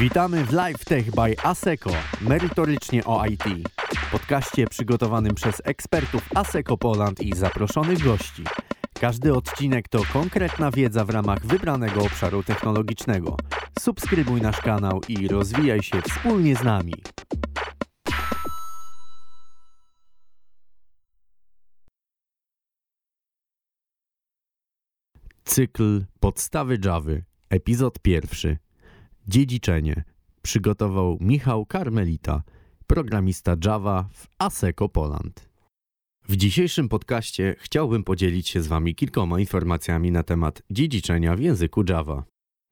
Witamy w Live Tech by ASECO, merytorycznie o IT. Podcaście przygotowanym przez ekspertów ASECO Poland i zaproszonych gości. Każdy odcinek to konkretna wiedza w ramach wybranego obszaru technologicznego. Subskrybuj nasz kanał i rozwijaj się wspólnie z nami. Cykl Podstawy Java, epizod pierwszy. Dziedziczenie. Przygotował Michał Karmelita, programista Java w ASECO Poland. W dzisiejszym podcaście chciałbym podzielić się z Wami kilkoma informacjami na temat dziedziczenia w języku Java.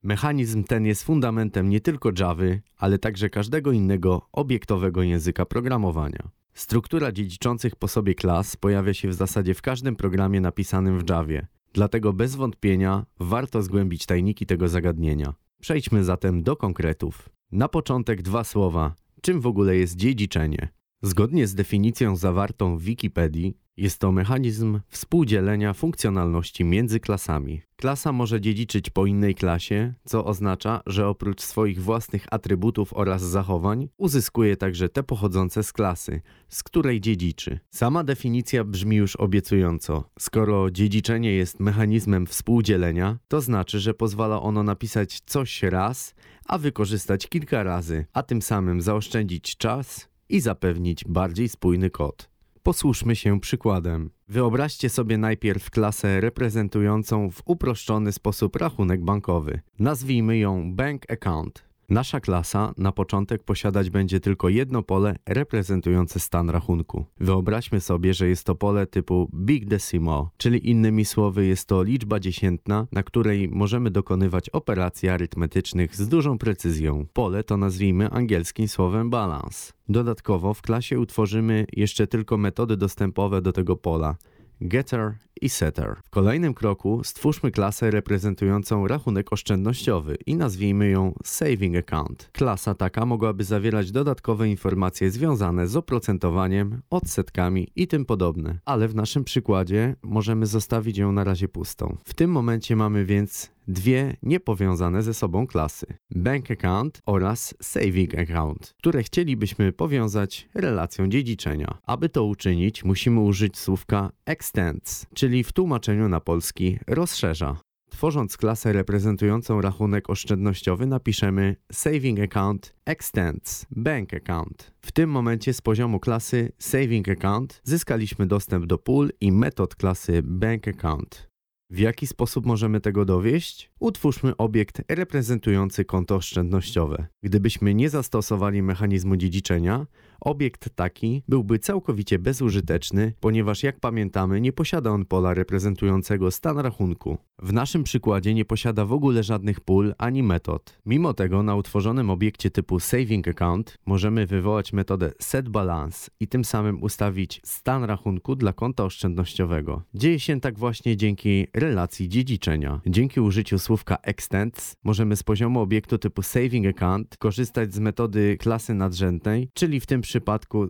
Mechanizm ten jest fundamentem nie tylko Java, ale także każdego innego obiektowego języka programowania. Struktura dziedziczących po sobie klas pojawia się w zasadzie w każdym programie napisanym w Javie, dlatego bez wątpienia warto zgłębić tajniki tego zagadnienia. Przejdźmy zatem do konkretów. Na początek dwa słowa. Czym w ogóle jest dziedziczenie? Zgodnie z definicją zawartą w Wikipedii, jest to mechanizm współdzielenia funkcjonalności między klasami. Klasa może dziedziczyć po innej klasie, co oznacza, że oprócz swoich własnych atrybutów oraz zachowań, uzyskuje także te pochodzące z klasy, z której dziedziczy. Sama definicja brzmi już obiecująco. Skoro dziedziczenie jest mechanizmem współdzielenia, to znaczy, że pozwala ono napisać coś raz, a wykorzystać kilka razy, a tym samym zaoszczędzić czas i zapewnić bardziej spójny kod. Posłuszmy się przykładem. Wyobraźcie sobie najpierw klasę reprezentującą w uproszczony sposób rachunek bankowy. Nazwijmy ją Bank Account. Nasza klasa na początek posiadać będzie tylko jedno pole reprezentujące stan rachunku. Wyobraźmy sobie, że jest to pole typu Big Decimal, czyli innymi słowy jest to liczba dziesiętna, na której możemy dokonywać operacji arytmetycznych z dużą precyzją. Pole to nazwijmy angielskim słowem balance. Dodatkowo w klasie utworzymy jeszcze tylko metody dostępowe do tego pola getter i setter. W kolejnym kroku stwórzmy klasę reprezentującą rachunek oszczędnościowy i nazwijmy ją saving account. Klasa taka mogłaby zawierać dodatkowe informacje związane z oprocentowaniem, odsetkami i tym podobne, ale w naszym przykładzie możemy zostawić ją na razie pustą. W tym momencie mamy więc dwie niepowiązane ze sobą klasy: bank account oraz saving account, które chcielibyśmy powiązać relacją dziedziczenia. Aby to uczynić, musimy użyć słówka extends, czyli w tłumaczeniu na polski rozszerza. Tworząc klasę reprezentującą rachunek oszczędnościowy napiszemy saving account extends bank account. W tym momencie z poziomu klasy saving account zyskaliśmy dostęp do pool i metod klasy bank account. W jaki sposób możemy tego dowieść? Utwórzmy obiekt reprezentujący konto oszczędnościowe. Gdybyśmy nie zastosowali mechanizmu dziedziczenia, obiekt taki byłby całkowicie bezużyteczny, ponieważ jak pamiętamy, nie posiada on pola reprezentującego stan rachunku. W naszym przykładzie nie posiada w ogóle żadnych pól ani metod. Mimo tego na utworzonym obiekcie typu saving account możemy wywołać metodę setBalance i tym samym ustawić stan rachunku dla konta oszczędnościowego. Dzieje się tak właśnie dzięki relacji dziedziczenia. Dzięki użyciu słówka extends możemy z poziomu obiektu typu saving account korzystać z metody klasy nadrzędnej, czyli w tym przypadku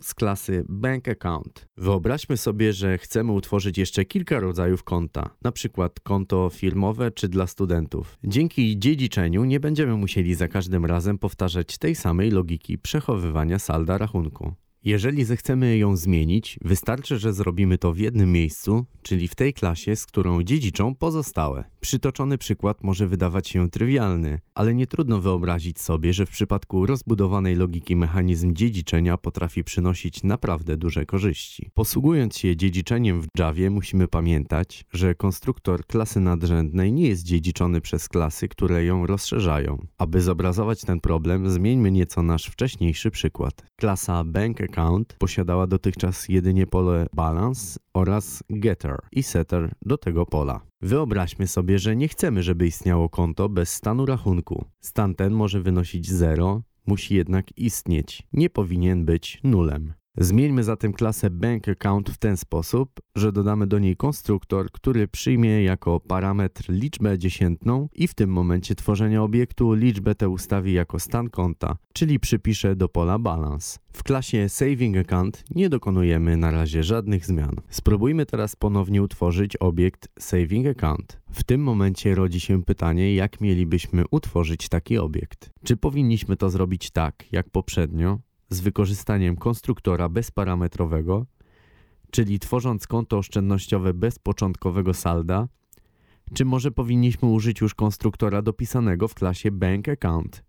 z klasy bank account. Wyobraźmy sobie, że chcemy utworzyć jeszcze kilka rodzajów konta, przykład konto firmowe czy dla studentów. Dzięki dziedziczeniu nie będziemy musieli za każdym razem powtarzać tej samej logiki przechowywania salda rachunku. Jeżeli zechcemy ją zmienić, wystarczy, że zrobimy to w jednym miejscu, czyli w tej klasie, z którą dziedziczą pozostałe. Przytoczony przykład może wydawać się trywialny, ale nie trudno wyobrazić sobie, że w przypadku rozbudowanej logiki mechanizm dziedziczenia potrafi przynosić naprawdę duże korzyści. Posługując się dziedziczeniem w Javie, musimy pamiętać, że konstruktor klasy nadrzędnej nie jest dziedziczony przez klasy, które ją rozszerzają. Aby zobrazować ten problem, zmieńmy nieco nasz wcześniejszy przykład. Klasa Bank Account posiadała dotychczas jedynie pole balance oraz getter i setter do tego pola. Wyobraźmy sobie, że nie chcemy, żeby istniało konto bez stanu rachunku. Stan ten może wynosić 0, musi jednak istnieć, nie powinien być nulem. Zmieńmy zatem klasę bank account w ten sposób, że dodamy do niej konstruktor, który przyjmie jako parametr liczbę dziesiętną i w tym momencie tworzenia obiektu liczbę tę ustawi jako stan konta, czyli przypisze do pola balance. W klasie saving account nie dokonujemy na razie żadnych zmian. Spróbujmy teraz ponownie utworzyć obiekt saving account. W tym momencie rodzi się pytanie, jak mielibyśmy utworzyć taki obiekt. Czy powinniśmy to zrobić tak, jak poprzednio, z wykorzystaniem konstruktora bezparametrowego, czyli tworząc konto oszczędnościowe bez początkowego salda, czy może powinniśmy użyć już konstruktora dopisanego w klasie Bank Account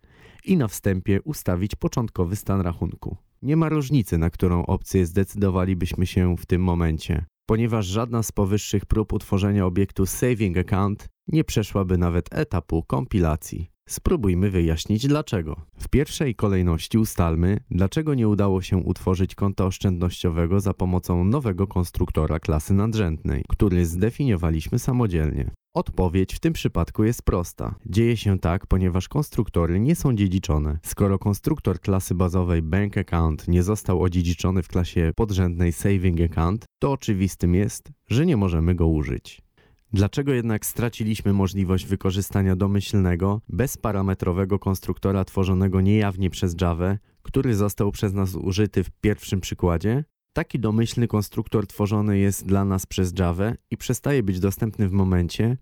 i na wstępie ustawić początkowy stan rachunku. Nie ma różnicy, na którą opcję zdecydowalibyśmy się w tym momencie, ponieważ żadna z powyższych prób utworzenia obiektu Saving Account nie przeszłaby nawet etapu kompilacji. Spróbujmy wyjaśnić dlaczego. W pierwszej kolejności ustalmy, dlaczego nie udało się utworzyć konta oszczędnościowego za pomocą nowego konstruktora klasy nadrzędnej, który zdefiniowaliśmy samodzielnie. Odpowiedź w tym przypadku jest prosta. Dzieje się tak, ponieważ konstruktory nie są dziedziczone. Skoro konstruktor klasy bazowej Bank Account nie został odziedziczony w klasie podrzędnej Saving Account, to oczywistym jest, że nie możemy go użyć. Dlaczego jednak straciliśmy możliwość wykorzystania domyślnego, bezparametrowego konstruktora tworzonego niejawnie przez Java, który został przez nas użyty w pierwszym przykładzie? Taki domyślny konstruktor tworzony jest dla nas przez Java i przestaje być dostępny w momencie,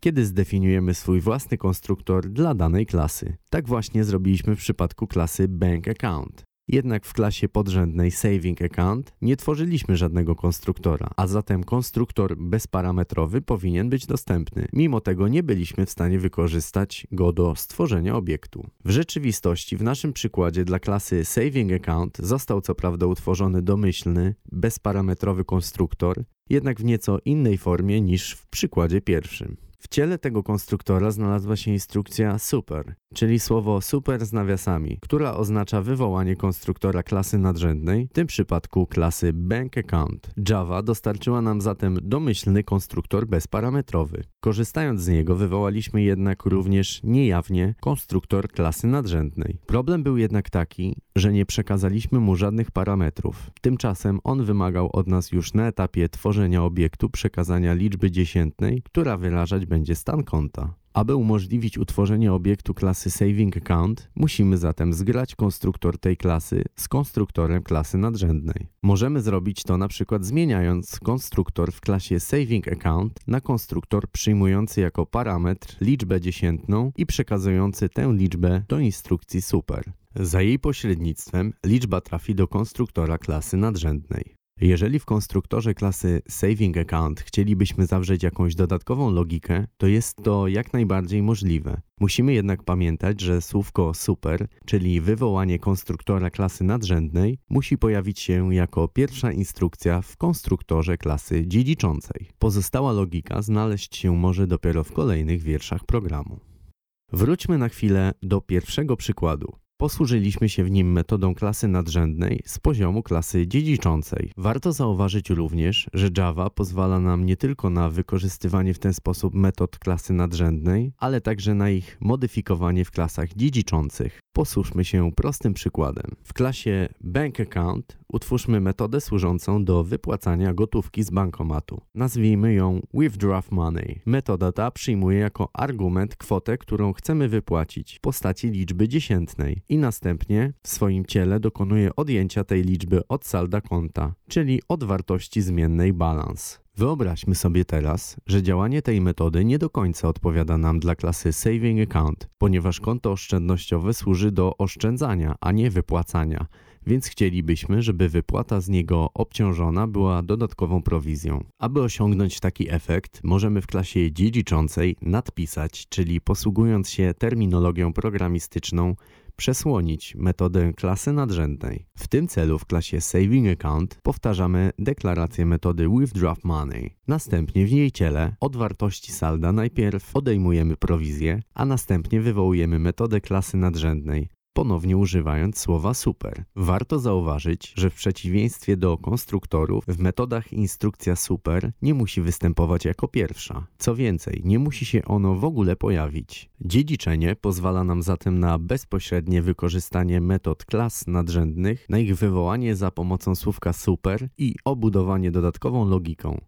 kiedy zdefiniujemy swój własny konstruktor dla danej klasy. Tak właśnie zrobiliśmy w przypadku klasy Bank Account. Jednak w klasie podrzędnej Saving Account nie tworzyliśmy żadnego konstruktora, a zatem konstruktor bezparametrowy powinien być dostępny. Mimo tego nie byliśmy w stanie wykorzystać go do stworzenia obiektu. W rzeczywistości w naszym przykładzie dla klasy Saving Account został co prawda utworzony domyślny, bezparametrowy konstruktor, jednak w nieco innej formie niż w przykładzie pierwszym. W ciele tego konstruktora znalazła się instrukcja super, czyli słowo super z nawiasami, która oznacza wywołanie konstruktora klasy nadrzędnej, w tym przypadku klasy bank account. Java dostarczyła nam zatem domyślny konstruktor bezparametrowy. Korzystając z niego wywołaliśmy jednak również niejawnie konstruktor klasy nadrzędnej. Problem był jednak taki, że nie przekazaliśmy mu żadnych parametrów. Tymczasem on wymagał od nas już na etapie tworzenia obiektu przekazania liczby dziesiętnej, która wyrażać będzie stan konta. Aby umożliwić utworzenie obiektu klasy Saving Account, musimy zatem zgrać konstruktor tej klasy z konstruktorem klasy nadrzędnej. Możemy zrobić to na przykład zmieniając konstruktor w klasie Saving Account na konstruktor przyjmujący jako parametr liczbę dziesiętną i przekazujący tę liczbę do instrukcji super. Za jej pośrednictwem liczba trafi do konstruktora klasy nadrzędnej. Jeżeli w konstruktorze klasy Saving Account chcielibyśmy zawrzeć jakąś dodatkową logikę, to jest to jak najbardziej możliwe. Musimy jednak pamiętać, że słówko super, czyli wywołanie konstruktora klasy nadrzędnej, musi pojawić się jako pierwsza instrukcja w konstruktorze klasy dziedziczącej. Pozostała logika znaleźć się może dopiero w kolejnych wierszach programu. Wróćmy na chwilę do pierwszego przykładu. Posłużyliśmy się w nim metodą klasy nadrzędnej z poziomu klasy dziedziczącej. Warto zauważyć również, że Java pozwala nam nie tylko na wykorzystywanie w ten sposób metod klasy nadrzędnej, ale także na ich modyfikowanie w klasach dziedziczących. Posłuszmy się prostym przykładem. W klasie Bank Account utwórzmy metodę służącą do wypłacania gotówki z bankomatu. Nazwijmy ją Withdraw Money. Metoda ta przyjmuje jako argument kwotę, którą chcemy wypłacić w postaci liczby dziesiętnej i następnie w swoim ciele dokonuje odjęcia tej liczby od salda konta, czyli od wartości zmiennej balance. Wyobraźmy sobie teraz, że działanie tej metody nie do końca odpowiada nam dla klasy Saving Account, ponieważ konto oszczędnościowe służy do oszczędzania, a nie wypłacania, więc chcielibyśmy, żeby wypłata z niego obciążona była dodatkową prowizją. Aby osiągnąć taki efekt, możemy w klasie dziedziczącej nadpisać, czyli posługując się terminologią programistyczną, przesłonić metodę klasy nadrzędnej. W tym celu w klasie Saving Account powtarzamy deklarację metody Withdraw Money. Następnie w jej ciele od wartości salda najpierw odejmujemy prowizję, a następnie wywołujemy metodę klasy nadrzędnej, ponownie używając słowa super. Warto zauważyć, że w przeciwieństwie do konstruktorów, w metodach instrukcja super nie musi występować jako pierwsza. Co więcej, nie musi się ono w ogóle pojawić. Dziedziczenie pozwala nam zatem na bezpośrednie wykorzystanie metod klas nadrzędnych, na ich wywołanie za pomocą słówka super i obudowanie dodatkową logiką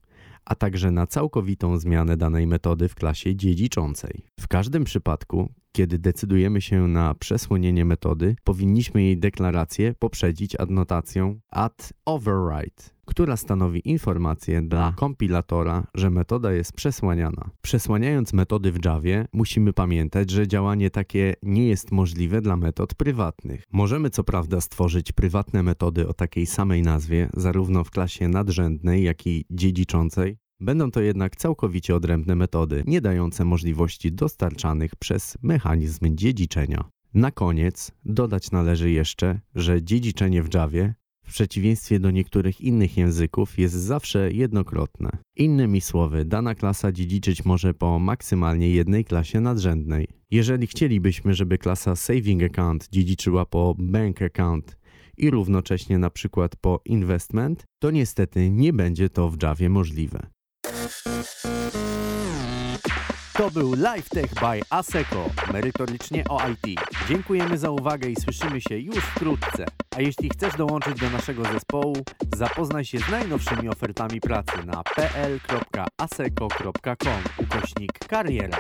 a także na całkowitą zmianę danej metody w klasie dziedziczącej. W każdym przypadku, kiedy decydujemy się na przesłonienie metody, powinniśmy jej deklarację poprzedzić adnotacją add override, która stanowi informację dla kompilatora, że metoda jest przesłaniana. Przesłaniając metody w Javie, musimy pamiętać, że działanie takie nie jest możliwe dla metod prywatnych. Możemy co prawda stworzyć prywatne metody o takiej samej nazwie, zarówno w klasie nadrzędnej, jak i dziedziczącej, Będą to jednak całkowicie odrębne metody, nie dające możliwości dostarczanych przez mechanizm dziedziczenia. Na koniec dodać należy jeszcze, że dziedziczenie w Javie w przeciwieństwie do niektórych innych języków jest zawsze jednokrotne. Innymi słowy, dana klasa dziedziczyć może po maksymalnie jednej klasie nadrzędnej. Jeżeli chcielibyśmy, żeby klasa Saving Account dziedziczyła po Bank Account i równocześnie na przykład po Investment, to niestety nie będzie to w Javie możliwe. To był Live Tech by ASECO, merytorycznie o IT. Dziękujemy za uwagę i słyszymy się już wkrótce. A jeśli chcesz dołączyć do naszego zespołu, zapoznaj się z najnowszymi ofertami pracy na pl.aseco.com ukośnik kariera.